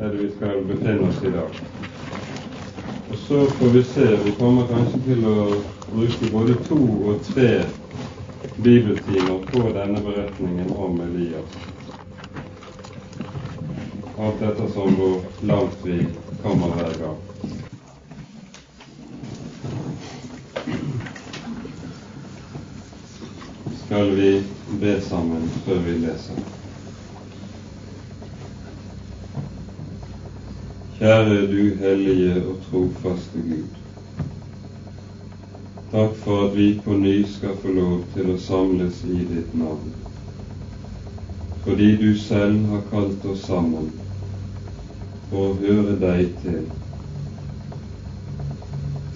er det vi skal befinne oss i dag. Og så får vi se. Vi kommer kanskje til å bruke både to og tre bibeltimer på denne beretningen om Elias. Alt dette som hvor langt vi kommer hver gang. Skal vi be sammen før vi leser? Kjære du hellige og trofaste Gud. Takk for at vi på ny skal få lov til å samles i ditt navn. Fordi du selv har kalt oss sammen for å høre deg til.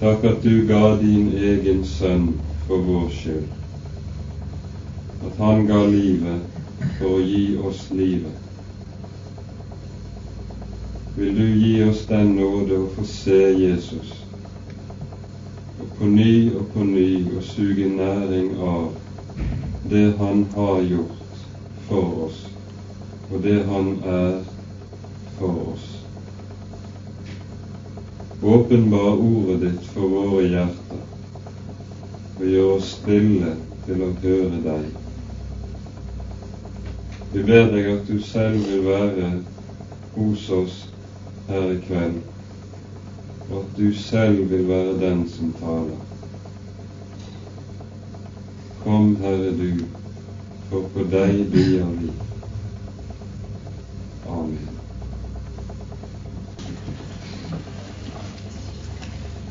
Takk at du ga din egen sønn for vår skyld. At han ga livet for å gi oss livet vil du gi oss den nåde å få se Jesus, og på ny og på ny å suge næring av det Han har gjort for oss, og det Han er for oss. Åpenbar ordet ditt for våre hjerter, og gjør oss stille til å høre deg. Vi ber deg at du selv vil være hos oss her i kveld, og at du selv vil være den som taler. Kom, Herre du, for på deg bier vi. Amen.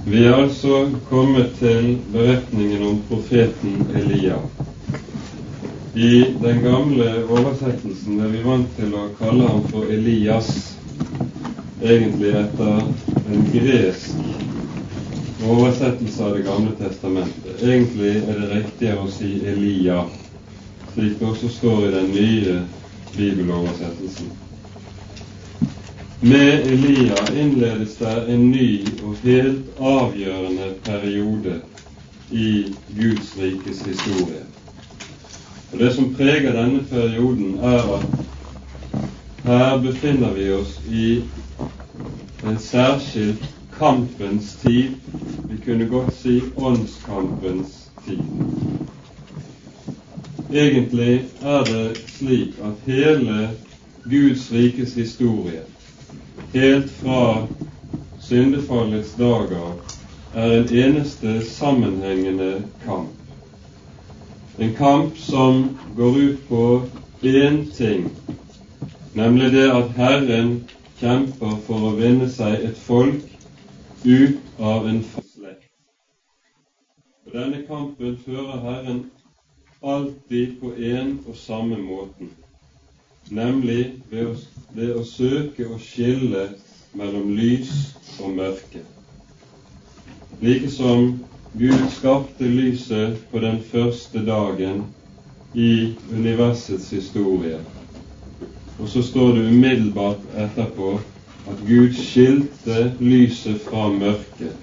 Vi er altså kommet til beretningen om profeten Elia. I den gamle oversettelsen er vi vant til å kalle ham for Elias egentlig etter en gresk oversettelse av Det gamle testamentet. Egentlig er det riktigere å si Elia, slik det også står i den nye bibeloversettelsen. Med Elia innledes det en ny og helt avgjørende periode i Guds rikes historie. Og Det som preger denne perioden, er at her befinner vi oss i en særskilt kampens tid. Vi kunne godt si åndskampens tid. Egentlig er det slik at hele Guds rikes historie, helt fra syndefallets dager, er en eneste sammenhengende kamp. En kamp som går ut på én ting, nemlig det at Herren kjemper for å vinne seg et folk ut av en slekt. Og Denne kampen fører Herren alltid på en og samme måten, nemlig ved å, ved å søke å skille mellom lys og mørke. Like som Gud skapte lyset på den første dagen i universets historie, og så står det umiddelbart etterpå at Gud skilte lyset fra mørket.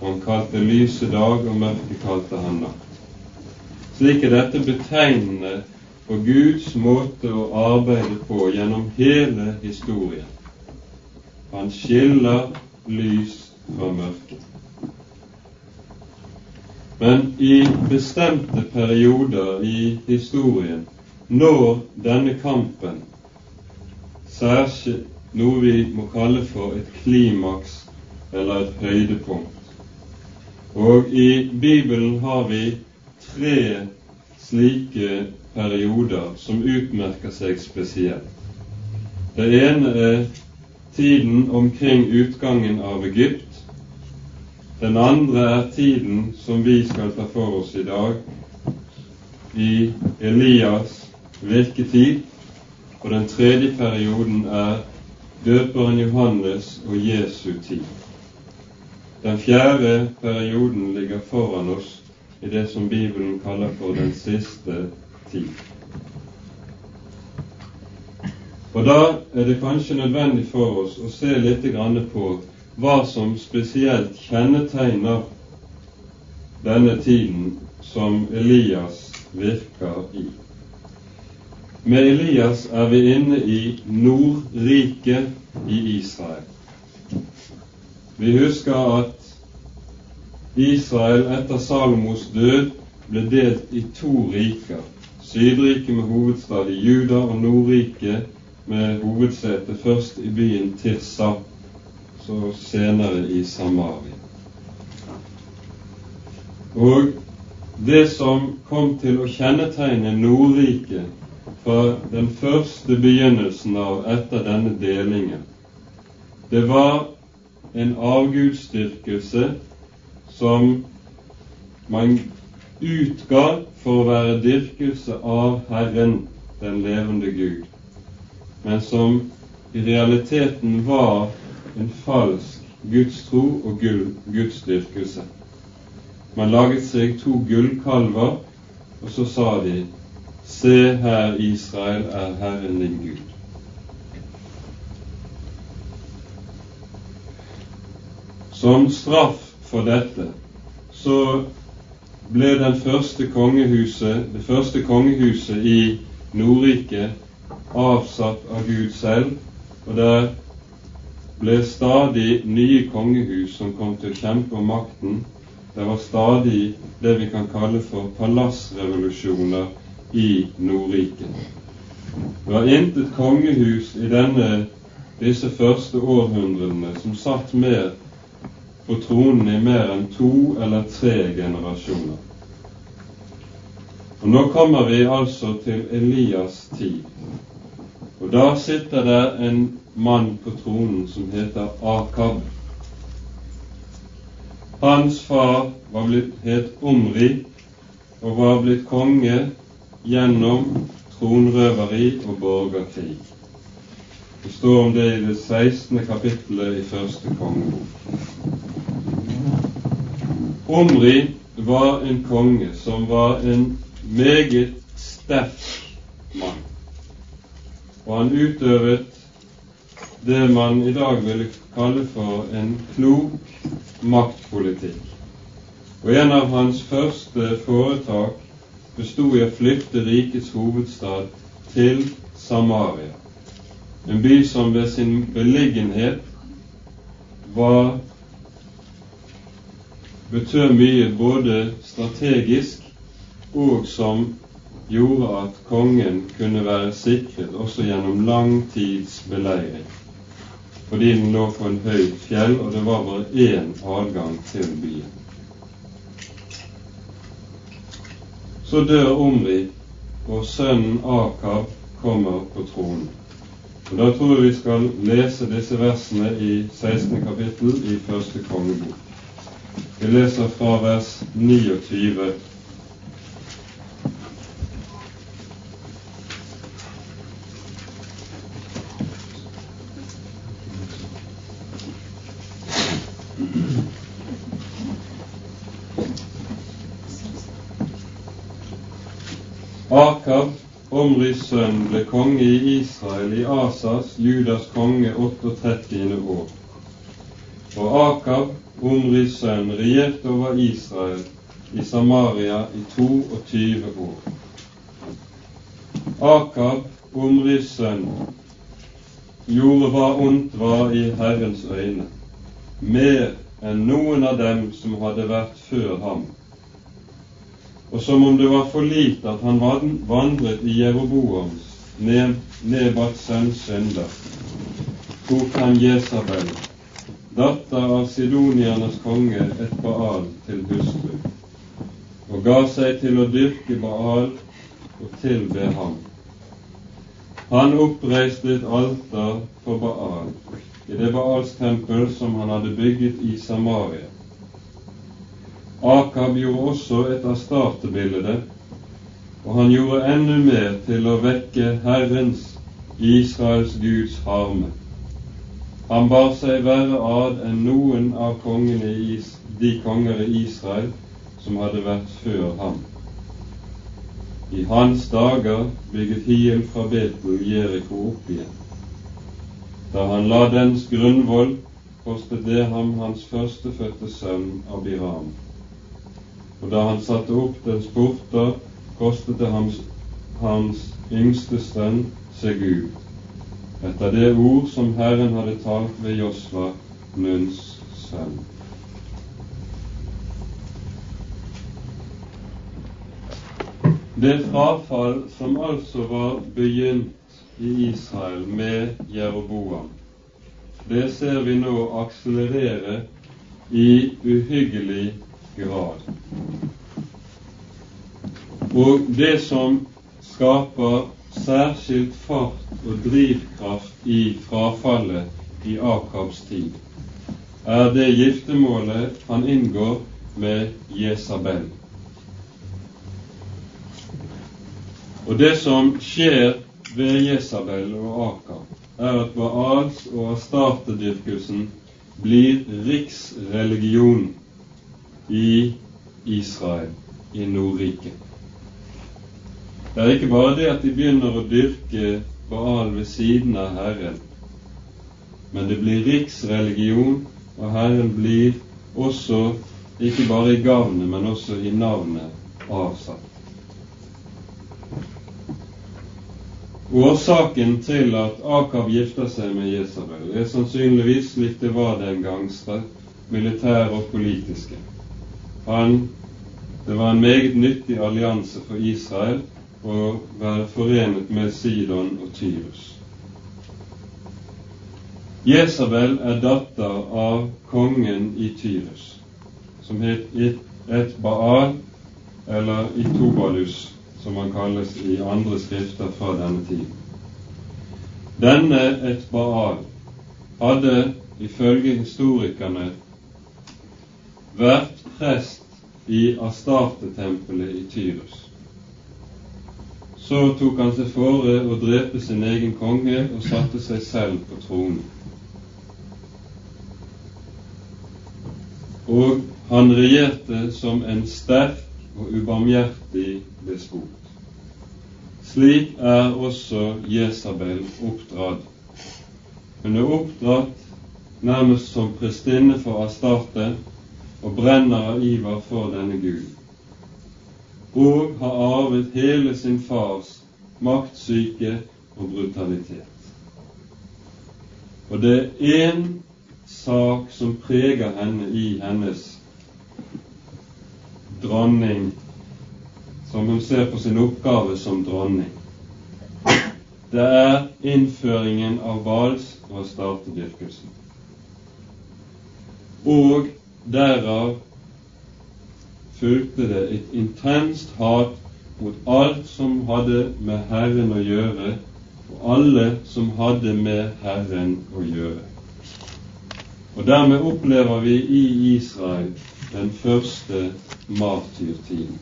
Han kalte lyset dag, og mørket kalte han natt. Slik er dette betegnende for Guds måte å arbeide på gjennom hele historien. Han skiller lys fra mørke. Men i bestemte perioder i historien når denne kampen særskilt noe vi må kalle for et klimaks eller et høydepunkt. Og i Bibelen har vi tre slike perioder som utmerker seg spesielt. Det ene er tiden omkring utgangen av Egypt. Den andre er tiden som vi skal ta for oss i dag, i Elias virketid. Og den tredje perioden er døperen Johannes og Jesu tid. Den fjerde perioden ligger foran oss i det som Bibelen kaller for den siste tid. Og Da er det kanskje nødvendig for oss å se litt på hva som spesielt kjennetegner denne tiden som Elias virker i. Med Elias er vi inne i Nordriket i Israel. Vi husker at Israel etter Salomos død ble delt i to riker. Sydriket med hovedstad i Juda og Nordriket med hovedsete først i byen Tirsa, så senere i Samaria. Og det som kom til å kjennetegne Nordriket fra den første begynnelsen av etter denne delingen, det var en avgudsdyrkelse som man utga for å være dyrkelse av Herren, den levende Gud, men som i realiteten var en falsk gudstro og gudsdyrkelse. Man laget seg to gullkalver, og så sa de:" Se her, Israel er Herren din Gud. Som straff for dette så ble den første kongehuset, det første kongehuset i Nordriket avsatt av Gud selv, og der ble stadig nye kongehus som kom til å kjempe om makten. Det var stadig det vi kan kalle for palassrevolusjoner i Nordriket. Det var intet kongehus i denne, disse første århundrene som satt mer på tronen i mer enn to eller tre generasjoner. Og Nå kommer vi altså til Elias' tid. Og da sitter det en mann på tronen som heter Akab. Hans far var blitt het Omri og var blitt konge gjennom tronrøveri og borgerkrig. Det står om det i det 16. kapittelet i første kongebok. Omri var en konge som var en meget sterk mann. Og han utøvet det man i dag ville kalle for en klok maktpolitikk. Og en av hans første foretak bestod i å flytte rikets hovedstad til Samaria, en by som ved sin beliggenhet var betød mye både strategisk og som gjorde at kongen kunne være sikret også gjennom lang tids beleiring, fordi den lå på en høyt fjell, og det var bare én adgang til byen. Så dør Omri, og sønnen Akab kommer på tronen. Og Da tror jeg vi skal lese disse versene i 16. kapittel i første kongebok. Vi leser fra vers 29. Akab, Omris sønn, ble konge i Israel i Asas, Judas konge, 38. år. Og Akab Omris sønn, regjerte over Israel i Samaria i 22 år. Akab, Omris sønn, gjorde hva ondt var i Herrens øyne, mer enn noen av dem som hadde vært før ham. Og som om det var for lite at han vandret i Jeroboams, Nebats sønns synder, tok han Jesabel, datter av sidoniernes konge, et Baal til hustru, og ga seg til å dyrke Baal og tilbe ham. Han oppreiste et alter for Baal i det Baals tempel som han hadde bygget i Samaria. Akab gjorde også et astartebilde, og han gjorde enda mer til å vekke Herrens, Israels Guds harme. Han bar seg verre ad enn noen av kongene i de konger i Israel som hadde vært før ham. I hans dager bygget Hiel fra Betel Jeriko opp igjen. Da han la dens grunnvoll, kostet det ham hans førstefødte sønn Abiram. Og da han satte opp dens porter, kostet det hans, hans yngste sønn seg ut, etter det ord som Herren hadde talt ved Josva, Nuns sønn. Det frafall som altså var begynt i Israel med Jeroboam, det ser vi nå akselerere i uhyggelig grad. Og det som skaper særskilt fart og drivkraft i frafallet i Akabs tid, er det giftermålet han inngår med Jesabel. Og det som skjer ved Jesabel og Akab, er at Baals og Astartedyrkelsen blir riksreligion i Israel, i Nordriket. Det er ikke bare det at de begynner å dyrke Baal ved siden av Herren, men det blir riksreligion, og Herren blir også, ikke bare i gavnet, men også i navnet, avsatt. Årsaken til at Akab gifter seg med Jesabel, er sannsynligvis slik det var den gang, militære og politiske. Han, det var en meget nyttig allianse for Israel å være forenet med Sidon og Tyrus. Jesabel er datter av kongen i Tyrus, som het et Baal, eller Itobalus, som han kalles i andre skrifter fra denne tiden. Denne et Baal hadde ifølge historikerne vært prest i Astarte-tempelet i Tyrus. Så tok han seg fore å drepe sin egen konge og satte seg selv på tronen. Og han regjerte som en sterk og ubarmhjertig despot. Slik er også Jesabel oppdratt. Hun er oppdratt nærmest som prestinne for Astarte og brenner av iver for denne Gud, og har arvet hele sin fars maktsyke og brutalitet. Og det er én sak som preger henne i hennes dronning, som hun ser på sin oppgave som dronning. Det er innføringen av vals- og startedyrkelsen. Og derav fulgte det et intenst hat mot alt som hadde med Herren å gjøre, og alle som hadde med Herren å gjøre. Og dermed opplever vi i Israel den første martyrtiden.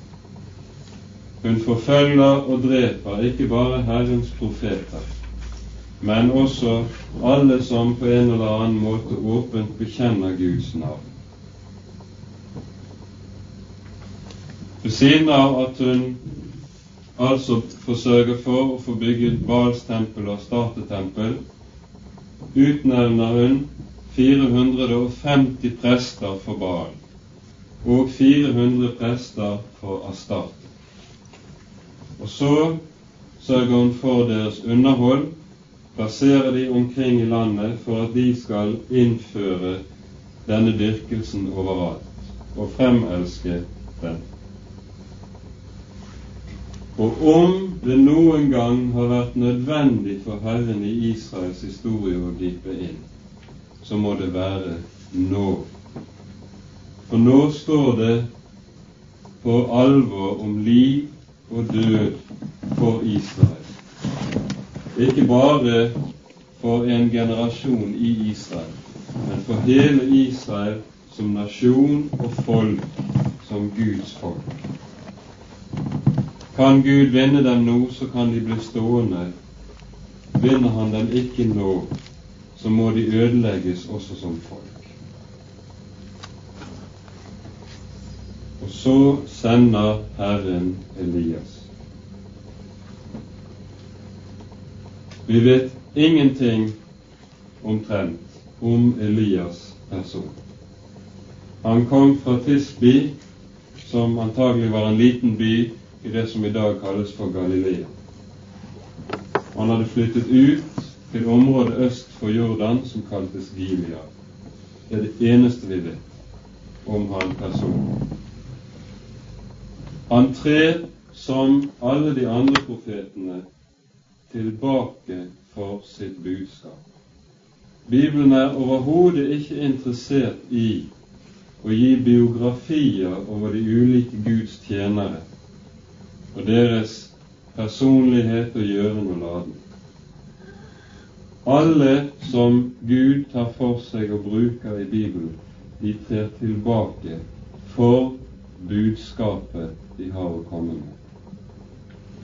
Hun forfølger og dreper ikke bare Herrens profeter, men også alle som på en eller annen måte åpent bekjenner Guds navn. Ved siden av at hun altså forsørger for å få bygget Bals og startetempel, utnevner hun 450 prester for Baal og 400 prester for Astarte. Og så sørger hun for deres underhold, plasserer de omkring i landet for at de skal innføre denne dyrkelsen overalt og fremelske den. Og om det noen gang har vært nødvendig for Herren i Israels historie å gripe inn, så må det være nå. For nå står det på alvor om liv og død for Israel. Ikke bare for en generasjon i Israel, men for hele Israel som nasjon og folk, som Guds folk. Kan Gud vinne dem nå, så kan de bli stående. Vinner Han dem ikke nå, så må de ødelegges også som folk. Og så sender Herren Elias. Vi vet ingenting omtrent om Elias person. Han kom fra Tisbi, som antagelig var en liten by i det som i dag kalles for Galilea. Han hadde flyttet ut til området øst for Jordan som kaltes Gilead. Det er det eneste vi vet om han personlig. Han trer, som alle de andre profetene, tilbake for sitt budskap. Bibelen er overhodet ikke interessert i å gi biografier over de ulike Guds tjenere og deres personlighet og gjøren og laden. Alle som Gud tar for seg og bruker i Bibelen, de trer tilbake for budskapet de har å komme med.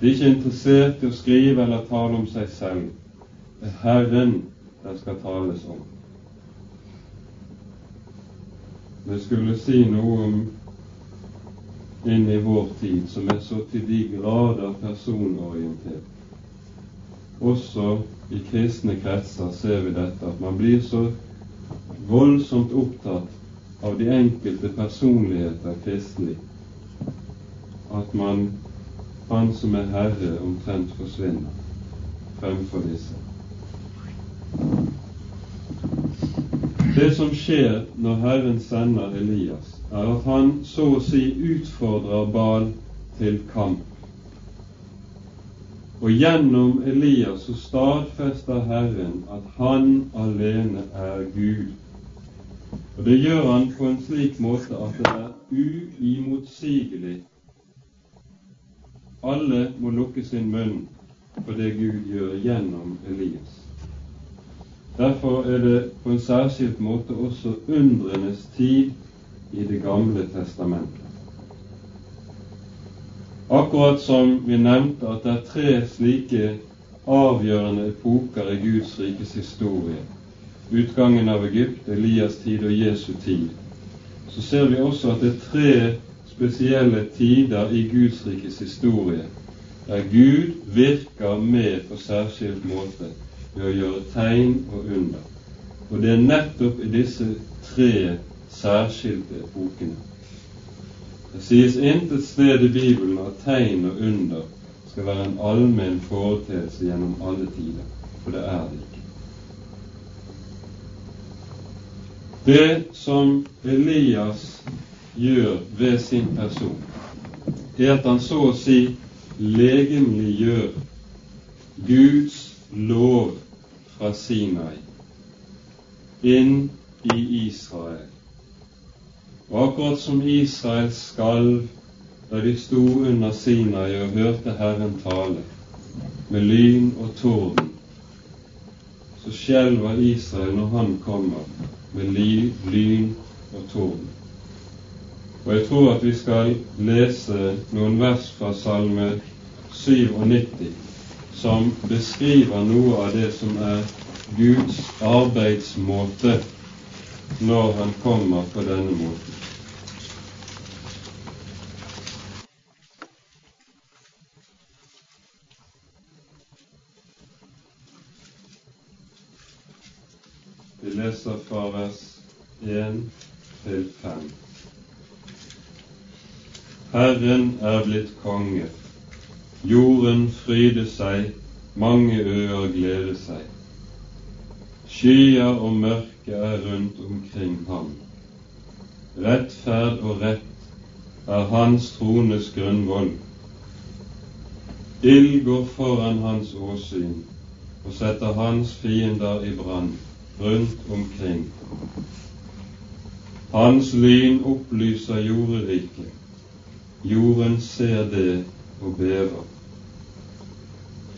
De er ikke interessert i å skrive eller tale om seg selv. Det er Herren det skal tales om. Vi skulle si noe om inn i vår tid som er så til de grader personorientert. Også i kristne kretser ser vi dette, at man blir så voldsomt opptatt av de enkelte personligheter kristelig at man, han som er herre, omtrent forsvinner fremfor disse. Det som skjer når Herren sender Elias, er at han så å si utfordrer Bal til kamp. Og gjennom Elias så stadfester Herren at han alene er Gud. Og det gjør han på en slik måte at det er uimotsigelig. Alle må lukke sin munn for det Gud gjør gjennom Elias. Derfor er det på en særskilt måte også undrenes tid i Det gamle testamentet. Akkurat som vi nevnte at det er tre slike avgjørende epoker i Guds rikes historie, utgangen av Egypt, Elias tid og Jesu tid, så ser vi også at det er tre spesielle tider i Guds rikes historie der Gud virker med på særskilt måte ved å gjøre tegn og under. Og det er nettopp i disse tre særskilte bokene. Det sies intet sted i Bibelen at tegn og under skal være en allmenn foreteelse gjennom alle tider, for det er det ikke. Det som Elias gjør ved sin person, er at han så å si legemliggjør Guds lov fra Sinai inn i Israel og akkurat som Israel skalv da de sto under Sinai og hørte Herren tale, med lyn og torden, så skjelver Israel når han kommer med lyn og torden. Og jeg tror at vi skal lese noen vers fra Salme 97 som beskriver noe av det som er Guds arbeidsmåte når han kommer på denne måten. Vi leser fra vers 1 til 5. Herren er blitt konge, jorden fryder seg, mange øer glede seg. Skyer og mørke er rundt omkring ham. Rettferd og rett er hans trones grunnvoll. Ild går foran hans åsyn og setter hans fiender i brann rundt omkring. Hans lyn opplyser jorderiket. Jorden ser det og bever.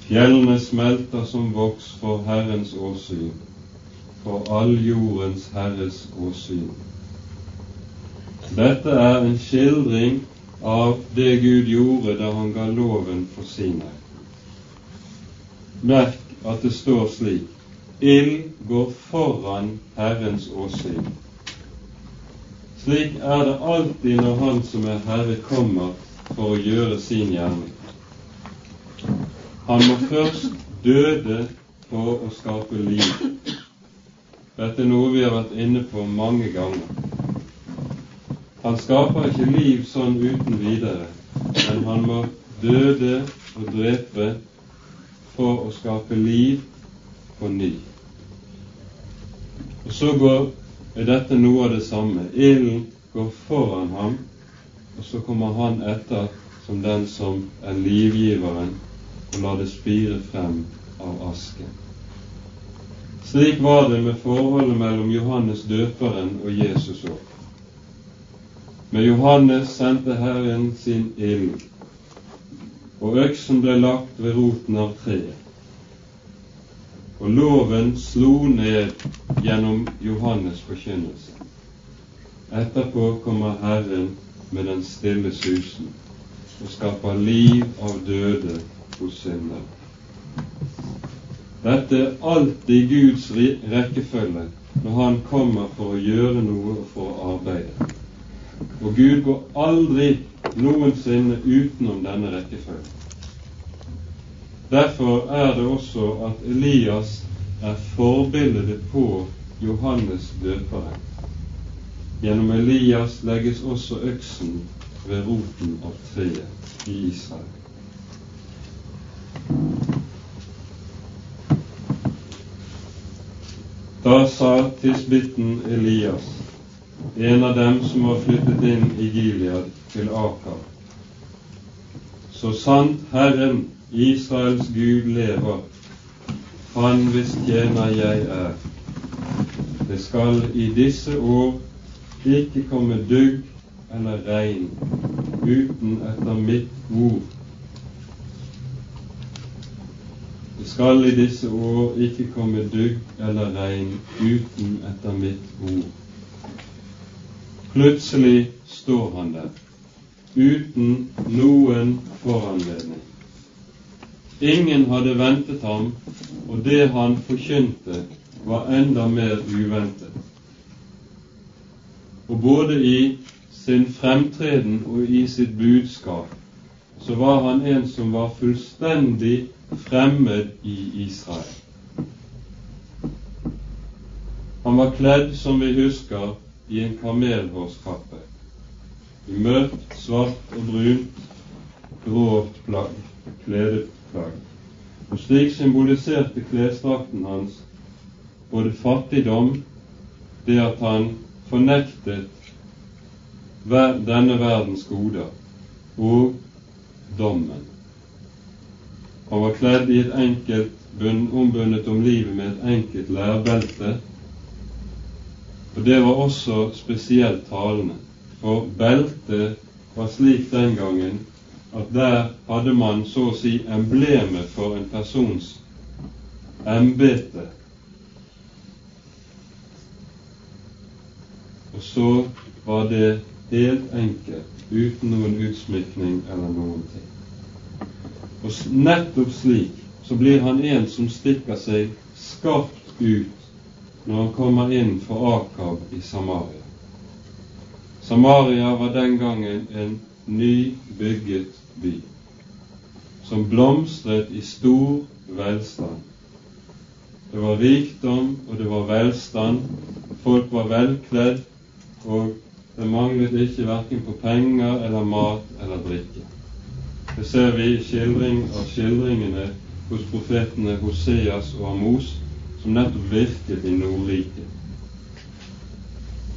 Fjellene smelter som voks for Herrens åsyn for all jordens Herres åsyn. Dette er en skildring av det Gud gjorde da han ga loven for Sinai. Merk at det står slik Ild går foran Herrens åsyn. Slik er det alltid når Han som er Herre, kommer for å gjøre sin gjerning. Han må først døde for å skape liv. Dette er noe vi har vært inne på mange ganger. Han skaper ikke liv sånn uten videre, men han må døde og drepe for å skape liv på ny. Og så går, er dette noe av det samme. Ilden går foran ham, og så kommer han etter som den som er livgiveren, og lar det spire frem av asken. Slik var det med forholdet mellom Johannes døperen og Jesus òg. Med Johannes sendte Herren sin ild, og øksen ble lagt ved roten av treet. Og loven slo ned gjennom Johannes' forkynnelse. Etterpå kommer Herren med den stille susen og skaper liv av døde hos syndere. Dette er alltid Guds rekkefølge når Han kommer for å gjøre noe og for å arbeide. Og Gud går aldri noensinne utenom denne rekkefølgen. Derfor er det også at Elias er forbildet på Johannes døperen. Gjennom Elias legges også øksen ved roten av treet i Israel. Da sa tisbitten Elias, en av dem som var flyttet inn i Gilead, til Akar. Så sant Herren, Israels Gud, lever, Han hvis tjener jeg er. Det skal i disse år ikke komme dugg eller regn uten etter mitt ord Det skal i disse år ikke komme dugg eller regn uten etter mitt ord. Plutselig står han der, uten noen foranledning. Ingen hadde ventet ham, og det han forkynte, var enda mer uventet. Og både i sin fremtreden og i sitt budskap så var han en som var fullstendig fremmed i Israel. Han var kledd, som vi husker, i en kamelhårskappe, i mørkt, svart og brunt, grovt plagg, kledet plagg. Og slik symboliserte klesdrakten hans både fattigdom, det at han fornektet denne verdens goder, og dommen. Han var kledd i et enkelt, ombundet om livet med et enkelt lærbelte. Og det var også spesielt talende, for beltet var slik den gangen at der hadde man så å si emblemet for en persons embete. Og så var det helt enkelt, uten noen utsmykning eller noen ting. Og nettopp slik så blir han en som stikker seg skarpt ut når han kommer inn for Akab i Samaria. Samaria var den gangen en nybygget by som blomstret i stor velstand. Det var rikdom, og det var velstand. Folk var velkledd, og det manglet ikke verken på penger eller mat eller drikke. Det ser vi i skildring av skildringene hos profetene Hoseas og Amos, som nettopp virket i Nordriket.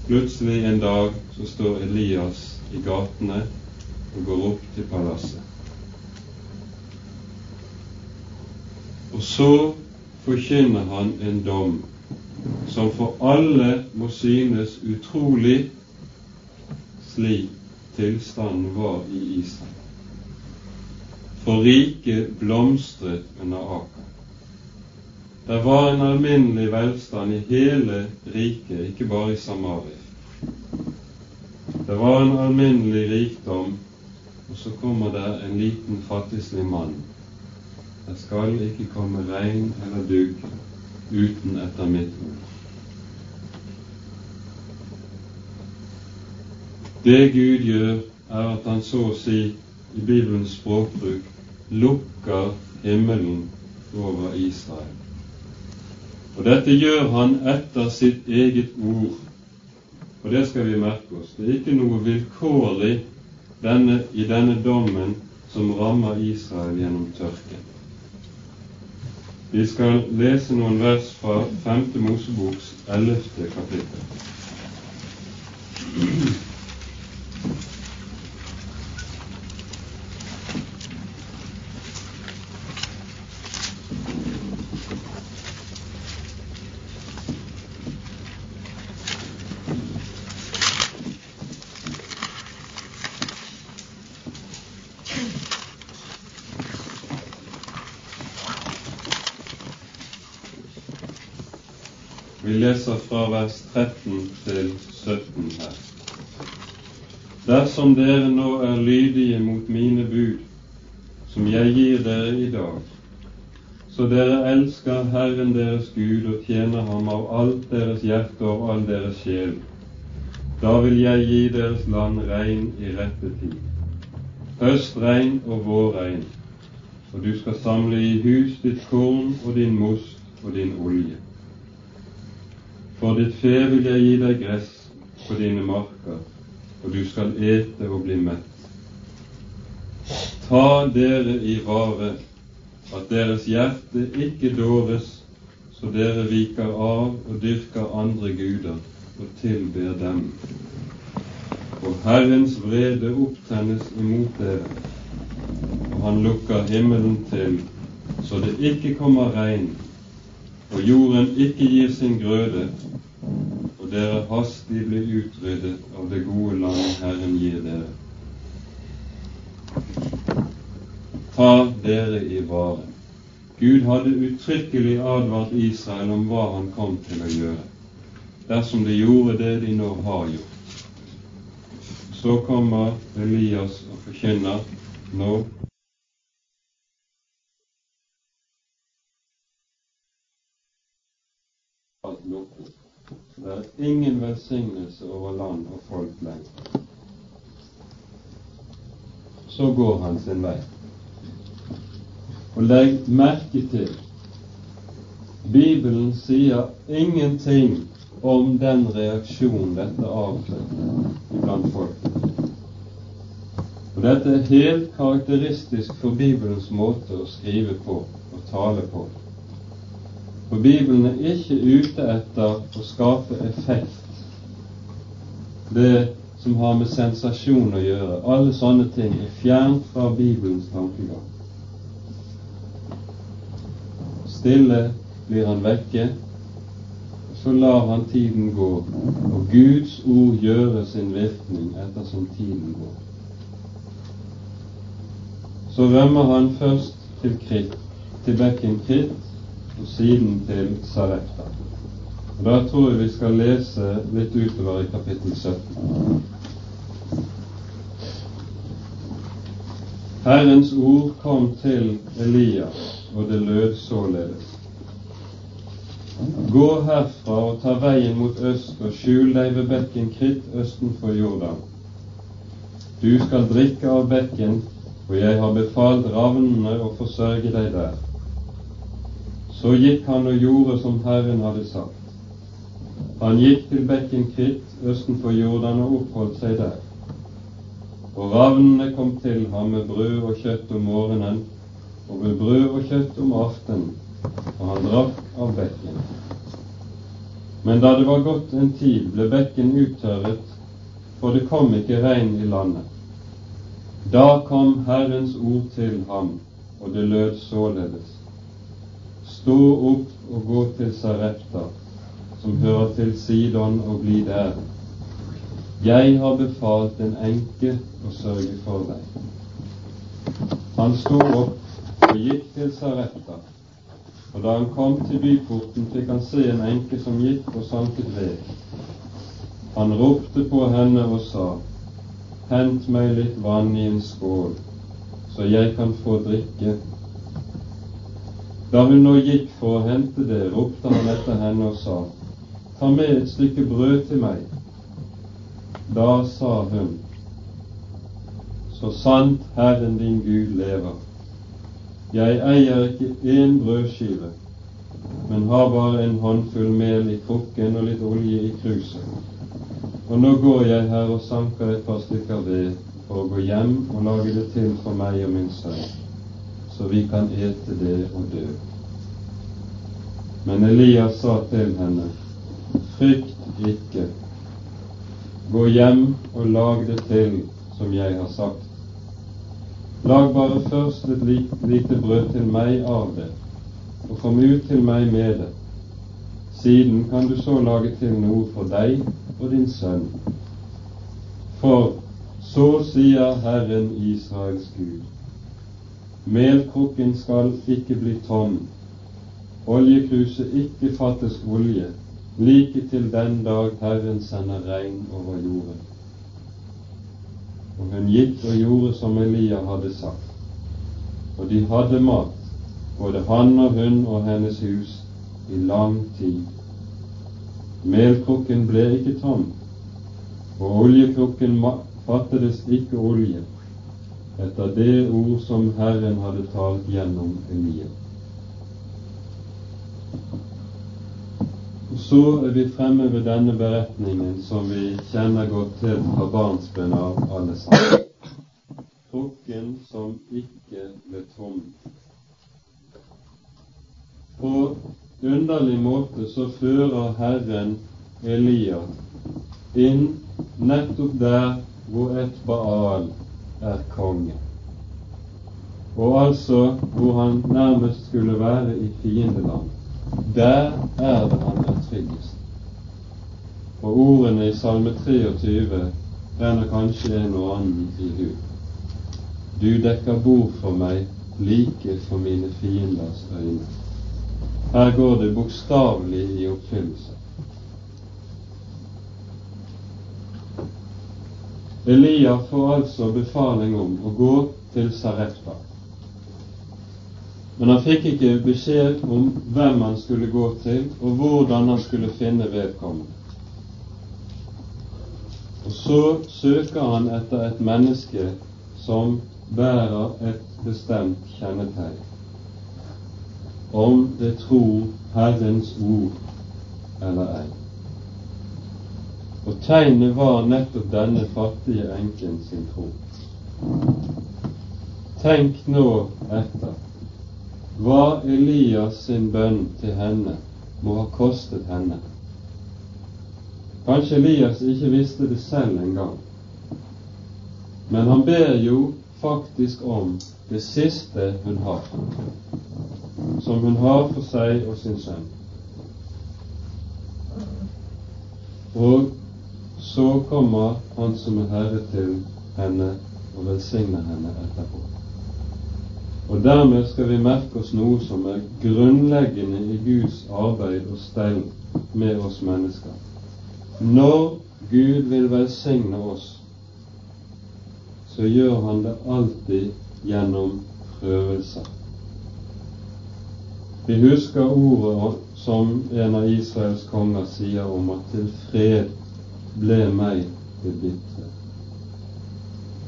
Plutselig en dag så står Elias i gatene og går opp til palasset. Og så forkynner han en dom som for alle må synes utrolig slik tilstanden var i Israel for riket blomstret under Akan. Det var en alminnelig velstand i hele riket, ikke bare i Samaria. Det var en alminnelig rikdom, og så kommer det en liten fattigslig mann. Det skal ikke komme regn eller dugg uten etter mitt ord. Det Gud gjør, er at han så å si i Bibelens språkbruk lukker himmelen over Israel. Og dette gjør han etter sitt eget ord. Og det skal vi merke oss. Det er ikke noe vilkårlig denne, i denne dommen som rammer Israel gjennom tørken. Vi skal lese noen vers fra 5. Moseboks 11. kapittel. Vi leser fra vers 13 til 17 her. Dersom dere nå er lydige mot mine bud, som jeg gir dere i dag, så dere elsker Herren deres Gud og tjener Ham av alt deres hjerte og all deres sjel, da vil jeg gi deres land regn i rette tid, høstregn og vårregn, og du skal samle i hus ditt korn og din most og din olje. For ditt fe vil jeg gi deg gress på dine marker, og du skal ete og bli mett. Ta dere i vare at deres hjerte ikke dåres, så dere viker av og dyrker andre guder og tilber dem. Og Herrens vrede opptennes imot dere, og han lukker himmelen til, så det ikke kommer regn, og jorden ikke gir sin grøde, og dere hastig blir utryddet av det gode land Herren gir dere. Ta dere i vare. Gud hadde uttrykkelig advart Israel om hva han kom til å gjøre, dersom de gjorde det de nå har gjort. Så kommer Elias og forkynner nå Det er ingen velsignelse over land og folk lenger. Så går han sin vei. Og legg merke til Bibelen sier ingenting om den reaksjonen dette avfødte blant folk. Og Dette er helt karakteristisk for Bibelens måte å skrive på og tale på. For Bibelen er ikke ute etter å skape effekt, det som har med sensasjon å gjøre. Alle sånne ting er fjernt fra Bibelens tankegang. Stille blir han vekke, så lar han tiden gå, og Guds ord gjøre sin virkning ettersom tiden går. Så rømmer han først til kritt, til bekken Krit, og siden til Sarepta. Og Da tror jeg vi skal lese litt utover i kapittel 17. Herrens ord kom til Elias, og det lød således. Gå herfra og ta veien mot øst og skjul deg ved bekken Kritt østenfor Jordan. Du skal drikke av bekken, og jeg har befalt ravnene å forsørge deg der. Så gikk han og gjorde som Herren hadde sagt. Han gikk til bekken Kritt østenfor Jordan og oppholdt seg der. Og ravnene kom til ham med brød og kjøtt om morgenen og med brød og kjøtt om aftenen, og han drakk av bekken. Men da det var gått en tid, ble bekken uttørret, for det kom ikke regn i landet. Da kom Herrens ord til ham, og det lød således. Stå opp og gå til Sarepta, som hører til Sidon, og bli der. Jeg har befalt en enke å sørge for deg. Han sto opp og gikk til Sarepta, og da han kom til byporten, fikk han se en enke som gikk og sanket ved. Han ropte på henne og sa, Hent meg litt vann i en skål, så jeg kan få drikke da hun nå gikk for å hente det, ropte han etter henne og sa, Ta med et stykke brød til meg. Da sa hun, Så sant Herren din Gud lever, jeg eier ikke én brødskive, men har bare en håndfull mel i krukken og litt olje i kruset. Og nå går jeg her og sanker et par stykker ved for å gå hjem og lage det til for meg og min sønn så vi kan ete det og dø. Men Elias sa til henne, Frykt ikke, gå hjem og lag det til som jeg har sagt. Lag bare først et lite brød til meg av det, og kom ut til meg med det. Siden kan du så lage til noe for deg og din sønn. For så sier Herren Israels Gud, melkrukken skal ikke bli tom, oljekruset ikke fattes olje, like til den dag Herren sender regn over jorden. Og hun gikk og gjorde som Elia hadde sagt. Og de hadde mat, både han og hun og hennes hus, i lang tid. Melkrukken ble ikke tom, og oljekrukken fattes ikke olje, etter det ord som Herren hadde talt gjennom Elia. Så er vi fremme ved denne beretningen som vi kjenner godt til fra barnsben av alle sammen. Krukken som ikke ble tom. På underlig måte så fører Herren Elia inn nettopp der hvor et Baal er konge. Og altså hvor han nærmest skulle være i fiendeland. Der er det han er tryggest. Og ordene i Salme 23 renner kanskje en og annen i hu. Du dekker bord for meg like for mine fienders øyne. Her går det bokstavelig i oppfyllelse. Elia får altså befaling om å gå til Sarepta. Men han fikk ikke beskjed om hvem han skulle gå til, og hvordan han skulle finne vedkommende. Og så søker han etter et menneske som bærer et bestemt kjennetegn. Om det tror Herrens ord eller ei. Og tegnet var nettopp denne fattige enken sin tro. Tenk nå etter hva Elias sin bønn til henne må ha kostet henne. Kanskje Elias ikke visste det selv engang, men han ber jo faktisk om det siste hun har, som hun har for seg og sin sønn. Og så kommer Han som er Herre til henne og velsigner henne etterpå. Og dermed skal vi merke oss noe som er grunnleggende i Guds arbeid og stell med oss mennesker. Når Gud vil velsigne oss, så gjør Han det alltid gjennom prøvelser. Vi husker ordet som en av Israels konger sier om at til fred ble meg til bitre.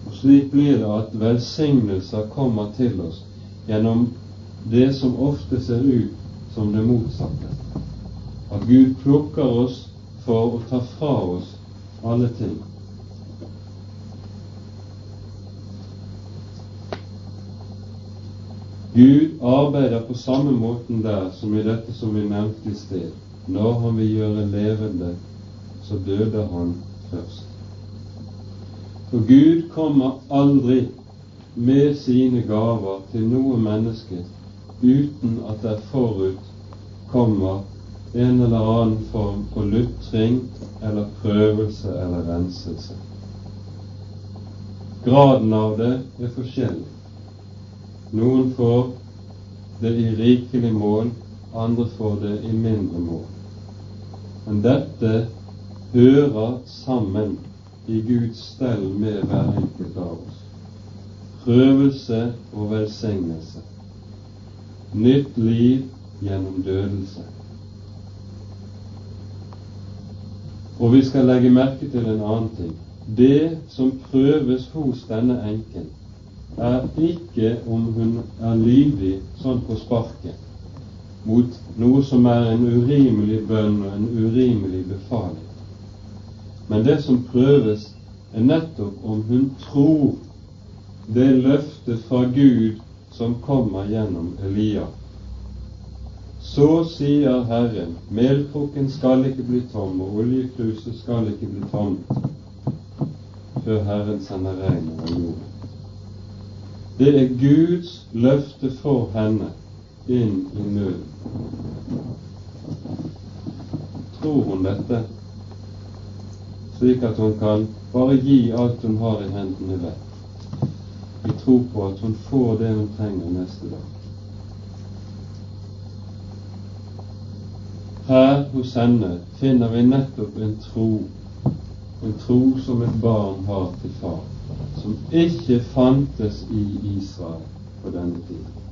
Og Slik blir det at velsignelser kommer til oss gjennom det som ofte ser ut som det motsatte. At Gud plukker oss for å ta fra oss alle ting. Gud arbeider på samme måten der som i dette som vi nevnte i sted. Når han vil gjøre levende, så døde han først. For Gud kommer aldri med sine gaver til noe menneske uten at det forut kommer en eller annen form for lutring eller prøvelse eller renselse. Graden av det er forskjellig. Noen får det i rikelig mål, andre får det i mindre mål. Men dette hører sammen i Guds stell med hver enkelt av oss prøvelse og velsignelse. Nytt liv gjennom dødelse. Og vi skal legge merke til en annen ting. Det som prøves hos denne enken, er ikke om hun er lydig sånn på sparket mot noe som er en urimelig bønn og en urimelig befaling. Men det som prøves, er nettopp om hun tror det løftet fra Gud som kommer gjennom Elia, Så sier Herren, melkrukken skal ikke bli tom, og oljekruset skal ikke bli tomt før Herren sender regn over jorden. Det er Guds løfte for henne inn i nøden. Tror hun dette, slik at hun kan bare gi alt hun har i hendene vekk, i tro på at hun får det hun trenger neste dag? Her hos henne finner vi nettopp en tro, en tro som et barn har til far, som ikke fantes i Israel på denne tiden.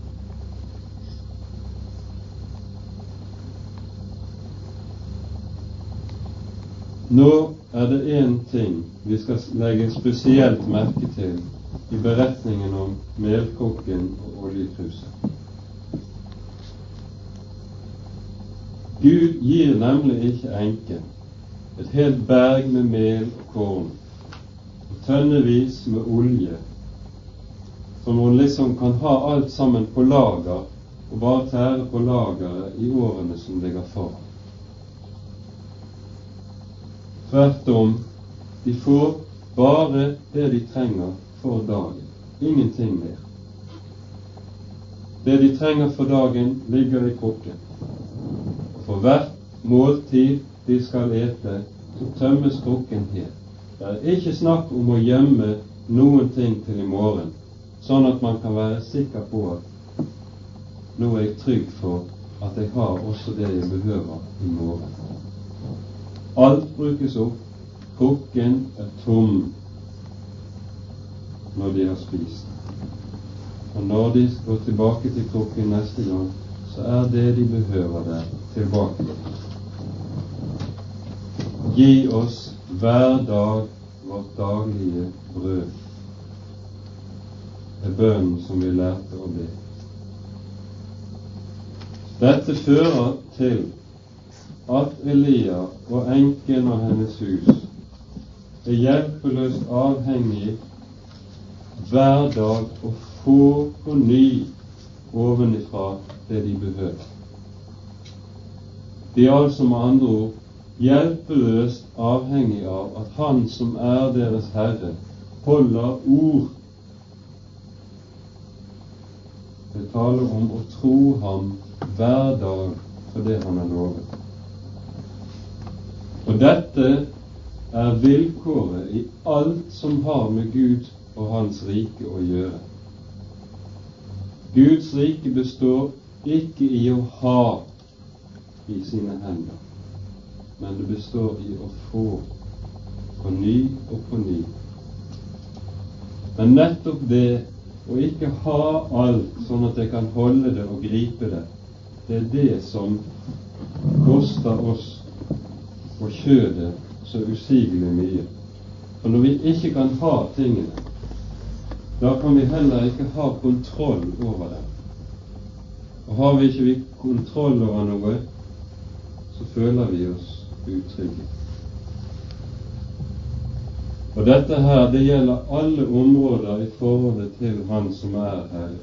Nå er det én ting vi skal legge spesielt merke til i beretningen om melkokken og oljekruset. Gud gir nemlig ikke enken et helt berg med mel og korn og tønnevis med olje, som hun liksom kan ha alt sammen på lager og bare tære på lageret i årene som ligger foran. Tvert om, de får bare det de trenger for dagen, ingenting mer. Det de trenger for dagen, ligger i krukken. For hvert måltid de skal ete, så tømmes krukken helt. Det er ikke snakk om å gjemme noen ting til i morgen, sånn at man kan være sikker på at nå er jeg trygg for at jeg har også det jeg behøver i morgen. Alt brukes opp. Krukken er tom når de har spist. Og når de går tilbake til krukken neste gang, så er det de behøver der, tilbake. Gi oss hver dag vårt daglige brød. Det er bønnen som vi lærte å be. Dette fører til at Elia og enken og hennes hus er hjelpeløst avhengig hver dag å få på ny ovenifra det de behøver. De er altså med andre ord hjelpeløst avhengig av at Han som er deres Herre, holder ord. Det taler om å tro Ham hver dag for det Han har lovet. Og dette er vilkåret i alt som har med Gud og Hans rike å gjøre. Guds rike består ikke i å ha i sine hender, men det består i å få på ny og på ny. Men nettopp det å ikke ha alt sånn at jeg kan holde det og gripe det, det er det som koster oss og kjødet så usigelig mye. For når vi ikke kan ha tingene, da kan vi heller ikke ha kontroll over dem. Og har vi ikke kontroll over noe, så føler vi oss utrygge. Og dette her, det gjelder alle områder i forholdet til Han som er Herre.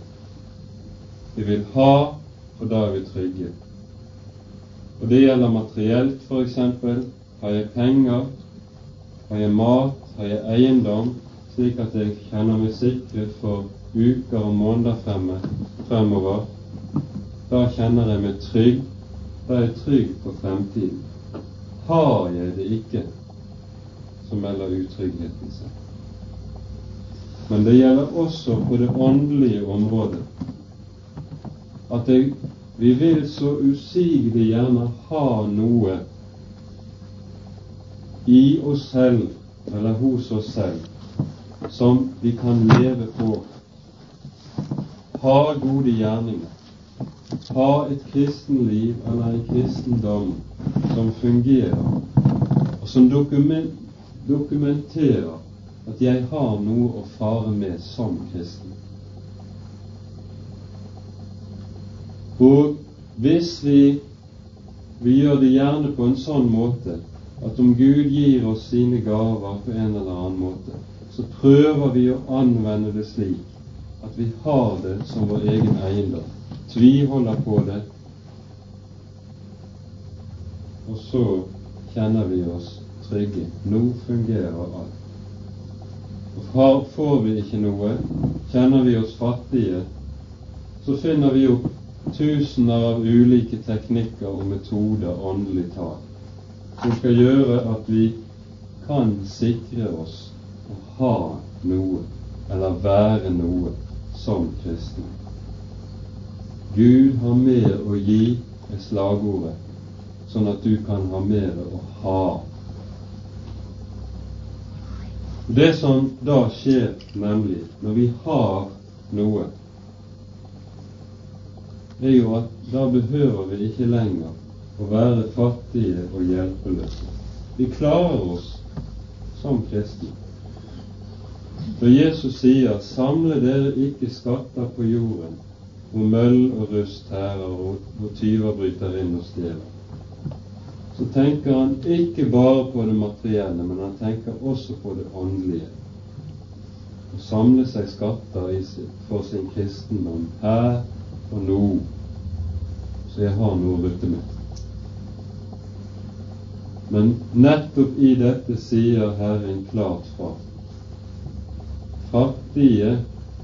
Vi vil ha, og da er vi trygge. Og det gjelder materielt, f.eks. Har jeg penger? Har jeg mat? Har jeg eiendom? Slik at jeg kjenner meg sikret for uker og måneder fremme, fremover. Da kjenner jeg meg trygg da er jeg trygg på fremtiden. Har jeg det ikke, så melder utryggheten seg. Men det gjelder også på det åndelige området at jeg, vi vil så usigelig gjerne ha noe i oss selv eller hos oss selv som vi kan leve på. Ha gode gjerninger ha et kristenliv eller en kristendom som fungerer, og som dokumenterer at jeg har noe å fare med som kristen. Og hvis vi, vi gjør det gjerne på en sånn måte at om Gud gir oss sine gaver på en eller annen måte, så prøver vi å anvende det slik at vi har det som vår egen eiendom tviholder på det og så kjenner vi oss trygge. Nå fungerer alt. Og får vi ikke noe, kjenner vi oss fattige, så finner vi opp tusener av ulike teknikker og metoder, åndelig talt, som skal gjøre at vi kan sikre oss å ha noe, eller være noe, som kristne. Gud har mer å gi, er slagordet, sånn at du kan ha mer å ha. Det som da skjer, nemlig når vi har noe, er jo at da behøver vi ikke lenger å være fattige og hjelpeløse. Vi klarer oss som kristne. Når Jesus sier 'samle dere ikke skatter på jorden', hvor møll og rust tærer og hvor tyver bryter inn og stjeler, så tenker han ikke bare på det materielle, men han tenker også på det åndelige. Å samle seg skatter for sin kristendom her og nå, så jeg har noe å rutte med. Men nettopp i dette sier Herren klart fra. Fattige,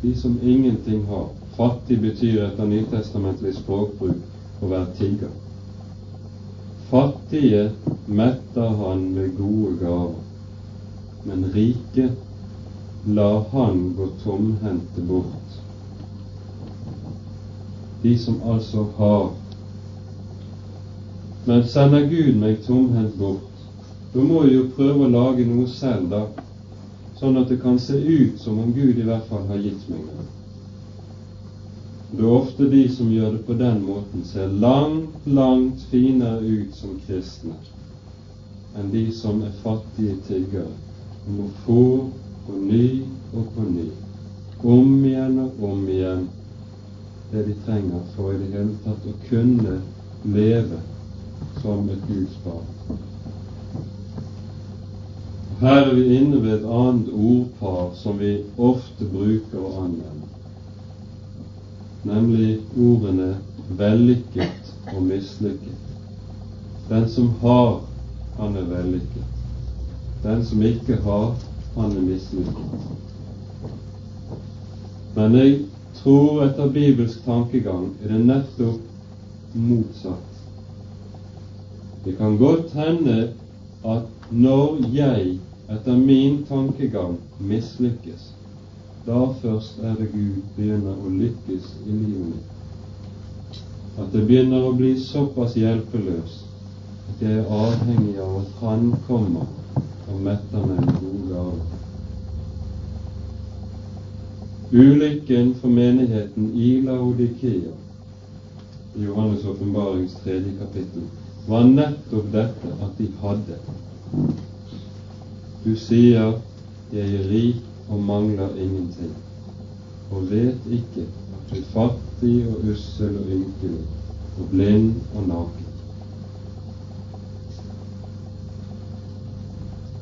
de som ingenting har. Fattig betyr etter nytestamentlig språkbruk å være tigger. Fattige metter han med gode gaver, men rike lar han gå tomhendte bort. De som altså har. Men sender Gud meg tomhendt bort, da må jeg jo prøve å lage noe selv, da, sånn at det kan se ut som om Gud i hvert fall har gitt meg noe. Det er ofte de som gjør det på den måten, ser langt, langt finere ut som kristne enn de som er fattige tiggere, og må få på ny og på ny, om igjen og om igjen, det de trenger for i det hele tatt å kunne leve som et Guds barn. Her er vi inne ved et annet ordpar som vi ofte bruker å anvende nemlig ordene vellykket og mislykket. Den som har, han er vellykket. Den som ikke har, han er mislykket. Men jeg tror etter bibelsk tankegang er det nettopp motsatt. Det kan godt hende at når jeg etter min tankegang mislykkes, da først er det Gud begynner å lykkes i livet mitt. At det begynner å bli såpass hjelpeløs at jeg er avhengig av at Han kommer og metter meg med gode gaver. Ulykken for menigheten i Laodikea i Johannes' åpenbarings tredje kapittel var nettopp dette at de hadde. Du sier 'Jeg er rik og mangler ingenting, og vet ikke at du er fattig og ussel og ynkelig og blind og naken.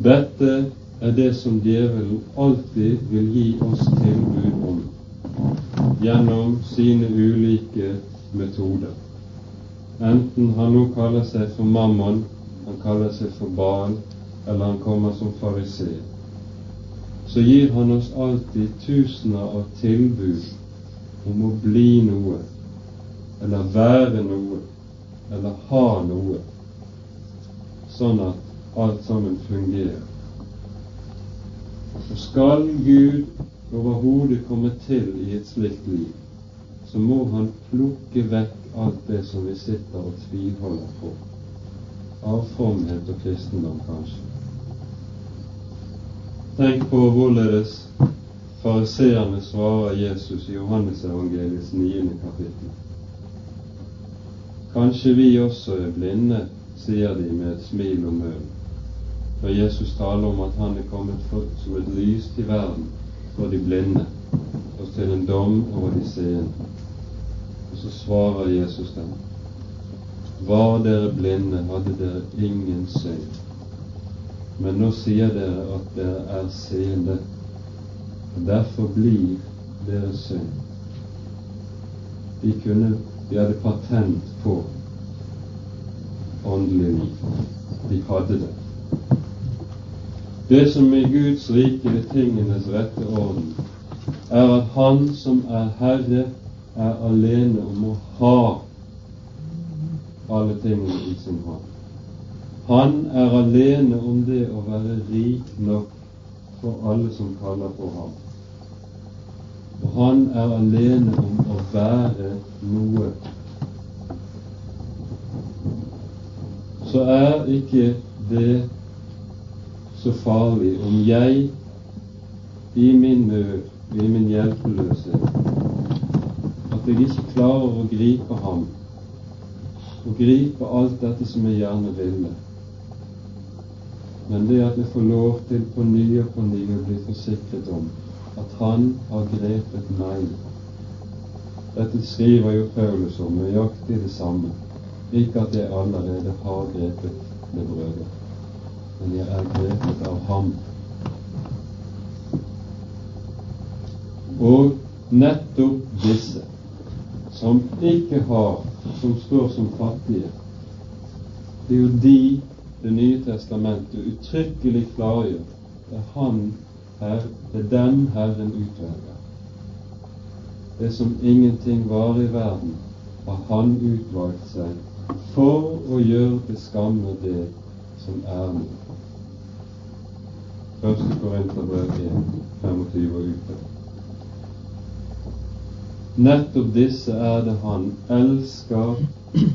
Dette er det som djevelen alltid vil gi oss tilbud om gjennom sine ulike metoder. Enten han nå kaller seg for Mammon, han kaller seg for Baal, eller han kommer som fariseer så gir Han oss alltid tusener av tilbud om å bli noe, eller være noe, eller ha noe, sånn at alt sammen fungerer. Og skal Gud overhodet komme til i et slikt liv, så må Han plukke vekk alt det som vi sitter og tviholder på, av fromhet og kristendom, kanskje. Tenk på hvorledes fariseerne svarer Jesus i Johannesevangeliets niende kapittel. Kanskje vi også er blinde, sier de med et smil om munnen, når Jesus taler om at han er kommet for, som et lys til verden for de blinde og til en dom over de seende. Og så svarer Jesus dem. Var dere blinde, hadde dere ingen synd. Men nå sier dere at dere er seende, og derfor blir deres synd. De, kunne, de hadde patent på åndelig liv. De hadde det. Det som i Guds rike er tingenes rette orden, er at Han som er Herre, er alene om å ha alle tingene i sin hånd. Han er alene om det å være rik nok for alle som kaller på ham. Og han er alene om å være noe. Så er ikke det så farlig om jeg i min nød, i min hjelpeløshet, at jeg ikke klarer å gripe ham og gripe alt dette som jeg gjerne ville. Men det at jeg får lov til på ny og på ny å bli forsikret om at Han har grepet meg. Dette skriver jo Paulus om nøyaktig det samme. Ikke at jeg allerede har grepet med brødet, men jeg er grepet av Ham. Og nettopp disse som ikke har, som står som fattige, det er jo de Det nye testamentet uttrykkelig klargjør. Det er Han her, det er dem Herren utvelger. Det som ingenting var i verden, har Han utvalgt seg for å gjøre til skamme det som er noe. Første Korinterbrev 1, 25 og utover. Nettopp disse er det han elsker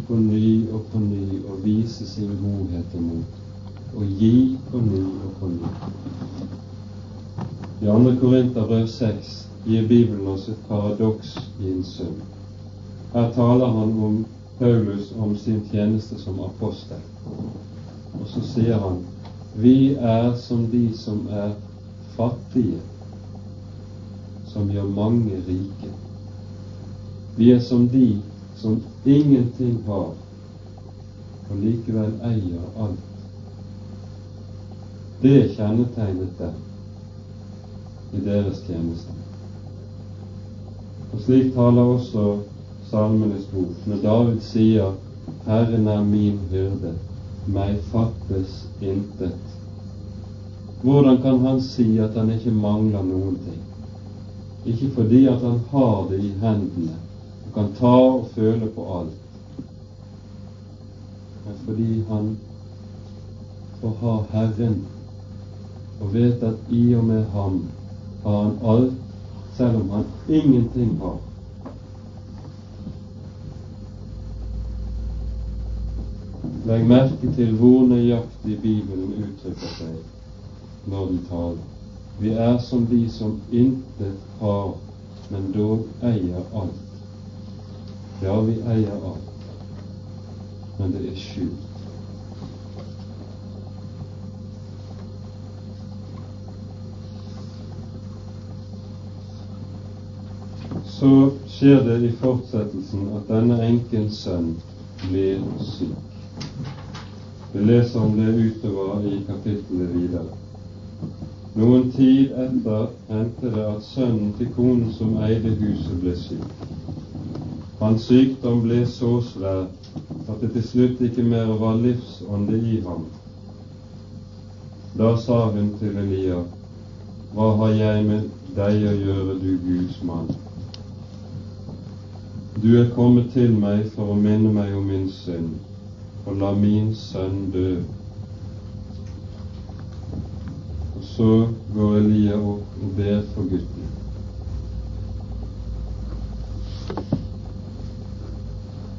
på ny og på ny å vise sin godhet imot, og gi på ny og på ny. I 2. Korinterbrev 6 gir Bibelen oss et paradoks i en sum. Her taler han om Paulus om sin tjeneste som apostel. Og så sier han vi er som de som er fattige, som gjør mange rike. Vi er som de som ingenting har, og likevel eier alt. Det kjennetegnet dem i deres tjeneste. Og slik taler også Salmenes bok når David sier 'Herren er min hyrde, meg fattes intet'. Hvordan kan han si at han ikke mangler noen ting? Ikke fordi at han har det i hendene, og kan ta og føle på alt, men fordi han får ha Herren og vet at i og med ham har han alt, selv om han ingenting har. Legg merke til hvor nøyaktig Bibelen uttrykker seg når den taler. Vi er som de som intet har, men dog eier alt. Ja, vi eier alt, men det er skjult. Så skjer det i fortsettelsen at denne enkens sønn blir syk. Vi leser om det utover i kapitlet videre. Noen tid etter hendte det at sønnen til konen som eide huset, ble syk. Hans sykdom ble så svær at det til slutt ikke mer var livsånde i ham. Da sa hun til Elia, Hva har jeg med deg å gjøre, du Guds mann? Du er kommet til meg for å minne meg om min synd, og la min sønn dø. Og så går Elia opp og ber for gutten.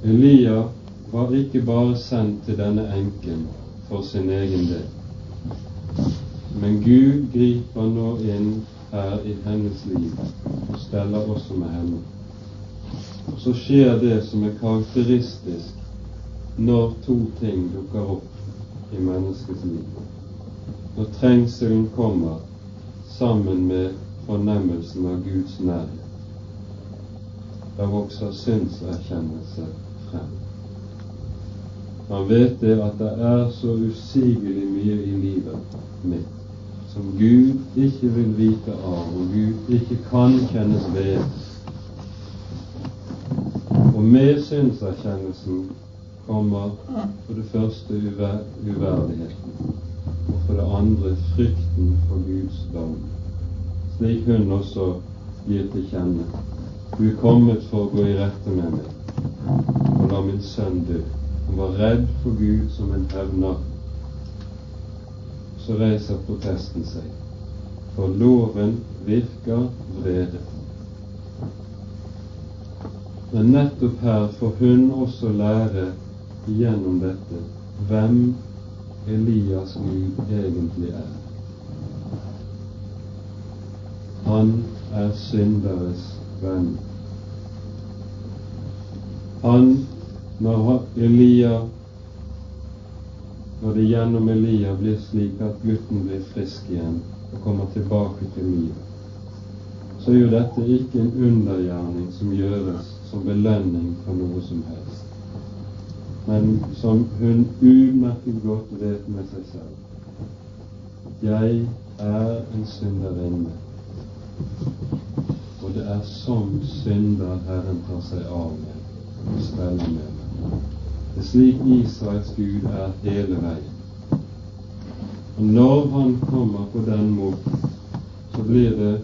Elia var ikke bare sendt til denne enken for sin egen del, men Gud griper nå inn her i hennes liv og steller også med henne. Og så skjer det som er karakteristisk når to ting dukker opp i menneskets liv. Når trengselen kommer sammen med fornemmelsen av Guds nærhet. Da vokser synserkjennelse frem. Han vet det at det er så usigelig mye i livet mitt som Gud ikke vil vite av, og Gud ikke kan kjennes ved. Og med synserkjennelsen kommer for det første uver uverdigheten, og for det andre frykten for Guds dom, slik hun også gir til kjenne. Du er kommet for å gå i rette med meg og la min sønn dø. Han var redd for Gud som en hevner. Så reiser protesten seg, for loven virker vrede. Men nettopp her får hun også lære gjennom dette hvem Elias Gud egentlig er. Han er synderes venn. Han, når Elia når det gjennom Elia blir slik at gutten blir frisk igjen og kommer tilbake til livet, så er jo dette ikke en undergjerning som gjøres som belønning for noe som helst, men som hun utmerket godt vet med seg selv. Jeg er en synderinne, og det er som synder Herren tar seg av meg og steller med meg. Det er slik Israels Gud er hele veien. Og når han kommer på den måten, så blir det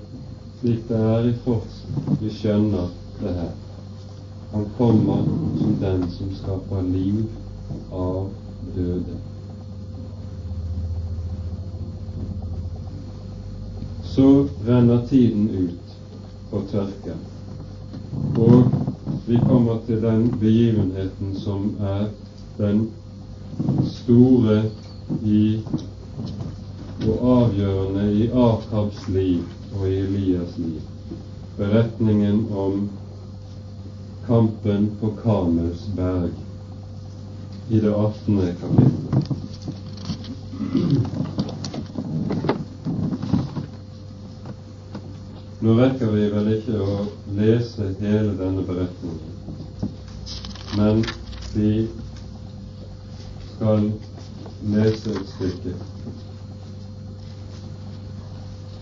slik det er i fortsatt. Vi skjønner det her. Han kommer som den som skaper liv av døde. Så renner tiden ut for tørke, og vi kommer til den begivenheten som er den store i og avgjørende i Akabs liv og i Elias liv. Beretningen om kampen på Karmels berg i det 18. kapittelet. Nå rekker vi vel ikke å lese hele denne beretningen, men vi skal lese et stykke.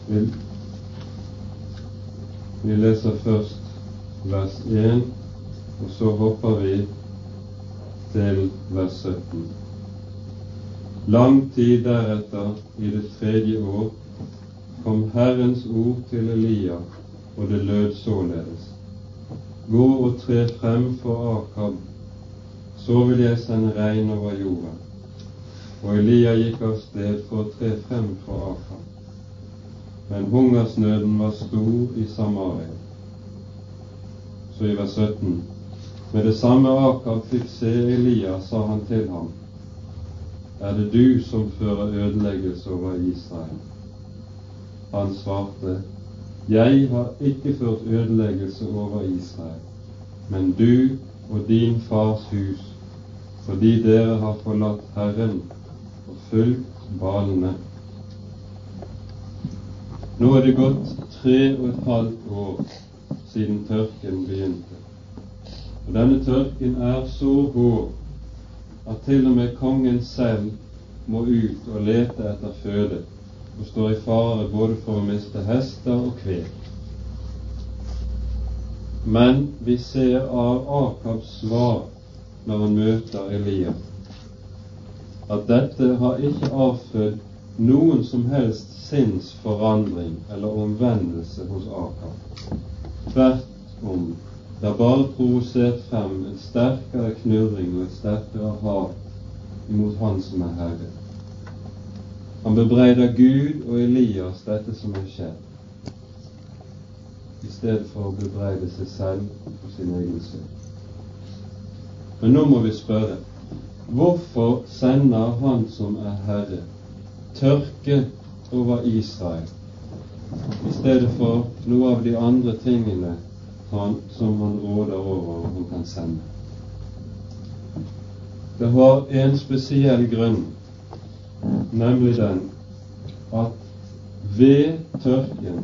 Vi, leser først vers 1 og så hopper vi til vers 17. Lang tid deretter, i det tredje år, kom Herrens ord til Elia, og det lød således. Gå og tre frem for Akab, så vil jeg sende regn over jorda. Og Elia gikk av sted for å tre frem for Akab. Men hungersnøden var stor i Samaria. Så i vers 17 med det samme Akab fikk se Elia, sa han til ham, Er det du som fører ødeleggelse over Israel? Han svarte, Jeg har ikke ført ødeleggelse over Israel, men du og din fars hus, fordi dere har forlatt Herren og fulgt balene. Nå er det gått tre og et halvt år siden tørken begynte. Og denne tørken er så hård at til og med kongen selv må ut og lete etter føde, og står i fare både for å miste hester og kve. Men vi ser av Akabs svar når han møter Elia, at dette har ikke avfødt noen som helst sinnsforandring eller omvendelse hos Akab. Tvert om det har bare provosert frem en sterkere knurring og et sterkere hat imot Han som er Herre. Han bebreider Gud og Elias dette som er skjedd, i stedet for å bebreide seg selv og sin egen synd. Men nå må vi spørre hvorfor sender Han som er Herre, tørke over Israel i stedet for noe av de andre tingene han, som han råder over og kan sende. Det har en spesiell grunn, nemlig den at ved tørken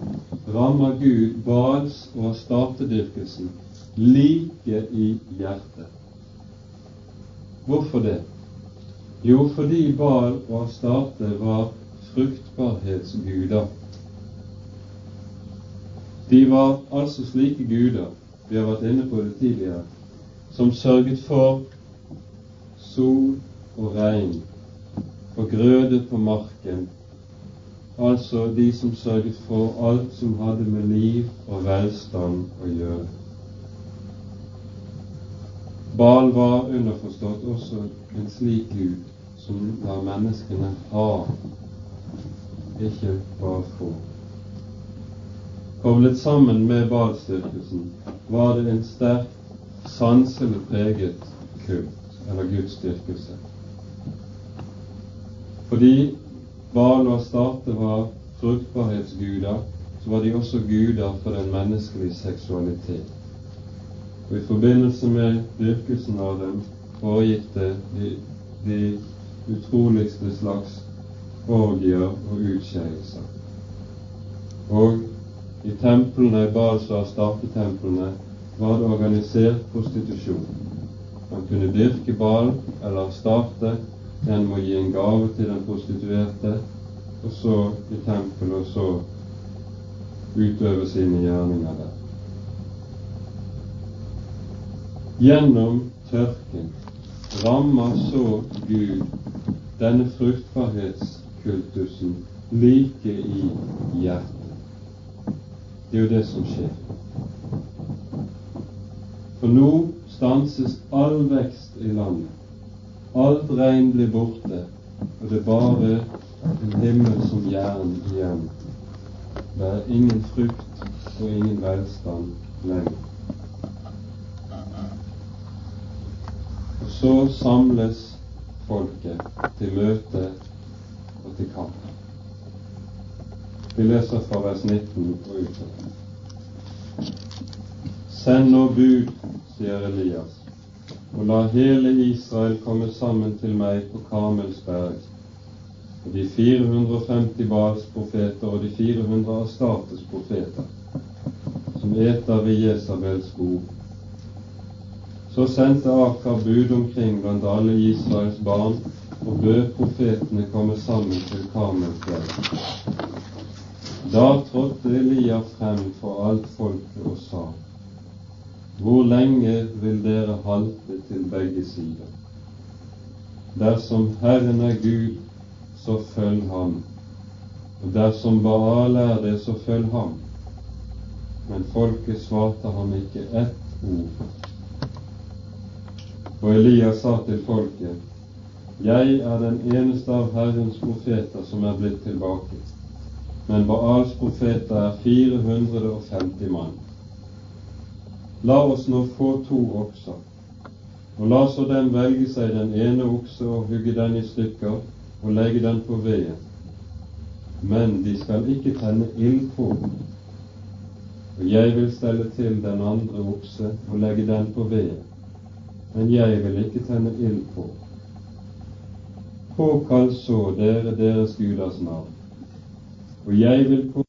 rammer Gud Bals og statedyrkelsen like i hjertet. Hvorfor det? Jo, fordi Bal og Astarte var fruktbarhetsguder. De var altså slike guder, vi har vært inne på det tidligere, som sørget for sol og regn, for grøde på marken, altså de som sørget for alt som hadde med liv og velstand å gjøre. Bal var underforstått også en slik gud som lar menneskene ha, ikke bare få. Koblet sammen med balstyrkelsen var det en sterk sanselig preget kult, eller gudsdyrkelse. Fordi Bal og Astarte var fruktbarhetsguder, så var de også guder for den menneskelige seksualitet. Og I forbindelse med dyrkelsen av dem foregikk det de, de utroligste slags orgier og utskeielser. Og i templene, Balsa og stapetemplene var det organisert prostitusjon. Man kunne dyrke Bal eller starte gjennom å gi en gave til den prostituerte, og så i tempelet, og så utøve sine gjerninger der. Gjennom tørken rammer så Gud denne fruktbarhetskultusen like i hjertet. Det er jo det som skjer. For nå stanses all vekst i landet. Alt regn blir borte, og det er bare en himmel som jern igjen. Det er ingen frukt og ingen velstand lenger. Og Så samles folket til møte og til kamp. Vi leser fra vers 19 og utover. Send nå bud, sier Elias, og la hele Israel komme sammen til meg på Karmels berg. Og de 450 Baals profeter og de 400 Astartes profeter, som eter ved Jesabels bord så sendte Akar bud omkring blant alle Israels barn og bød profetene komme sammen til Karmelfjellet. Da trådte Elia frem for alt folket og sa:" Hvor lenge vil dere halte til begge sider? Dersom Herren er Gud, så følg ham, og dersom Baal er det, så følg ham. Men folket svarte ham ikke ett ord. Og Elias sa til folket, Jeg er den eneste av Herrens profeter som er blitt tilbake, men Baals profeter er 450 mann. La oss nå få to okser, og la så dem velge seg den ene okse og hugge den i stykker og legge den på veden. Men de skal ikke tenne ild på den. Og jeg vil stelle til den andre okse og legge den på veden men jeg vil ikke tenne ild på. Påkall så dere deres guders navn, og jeg vil på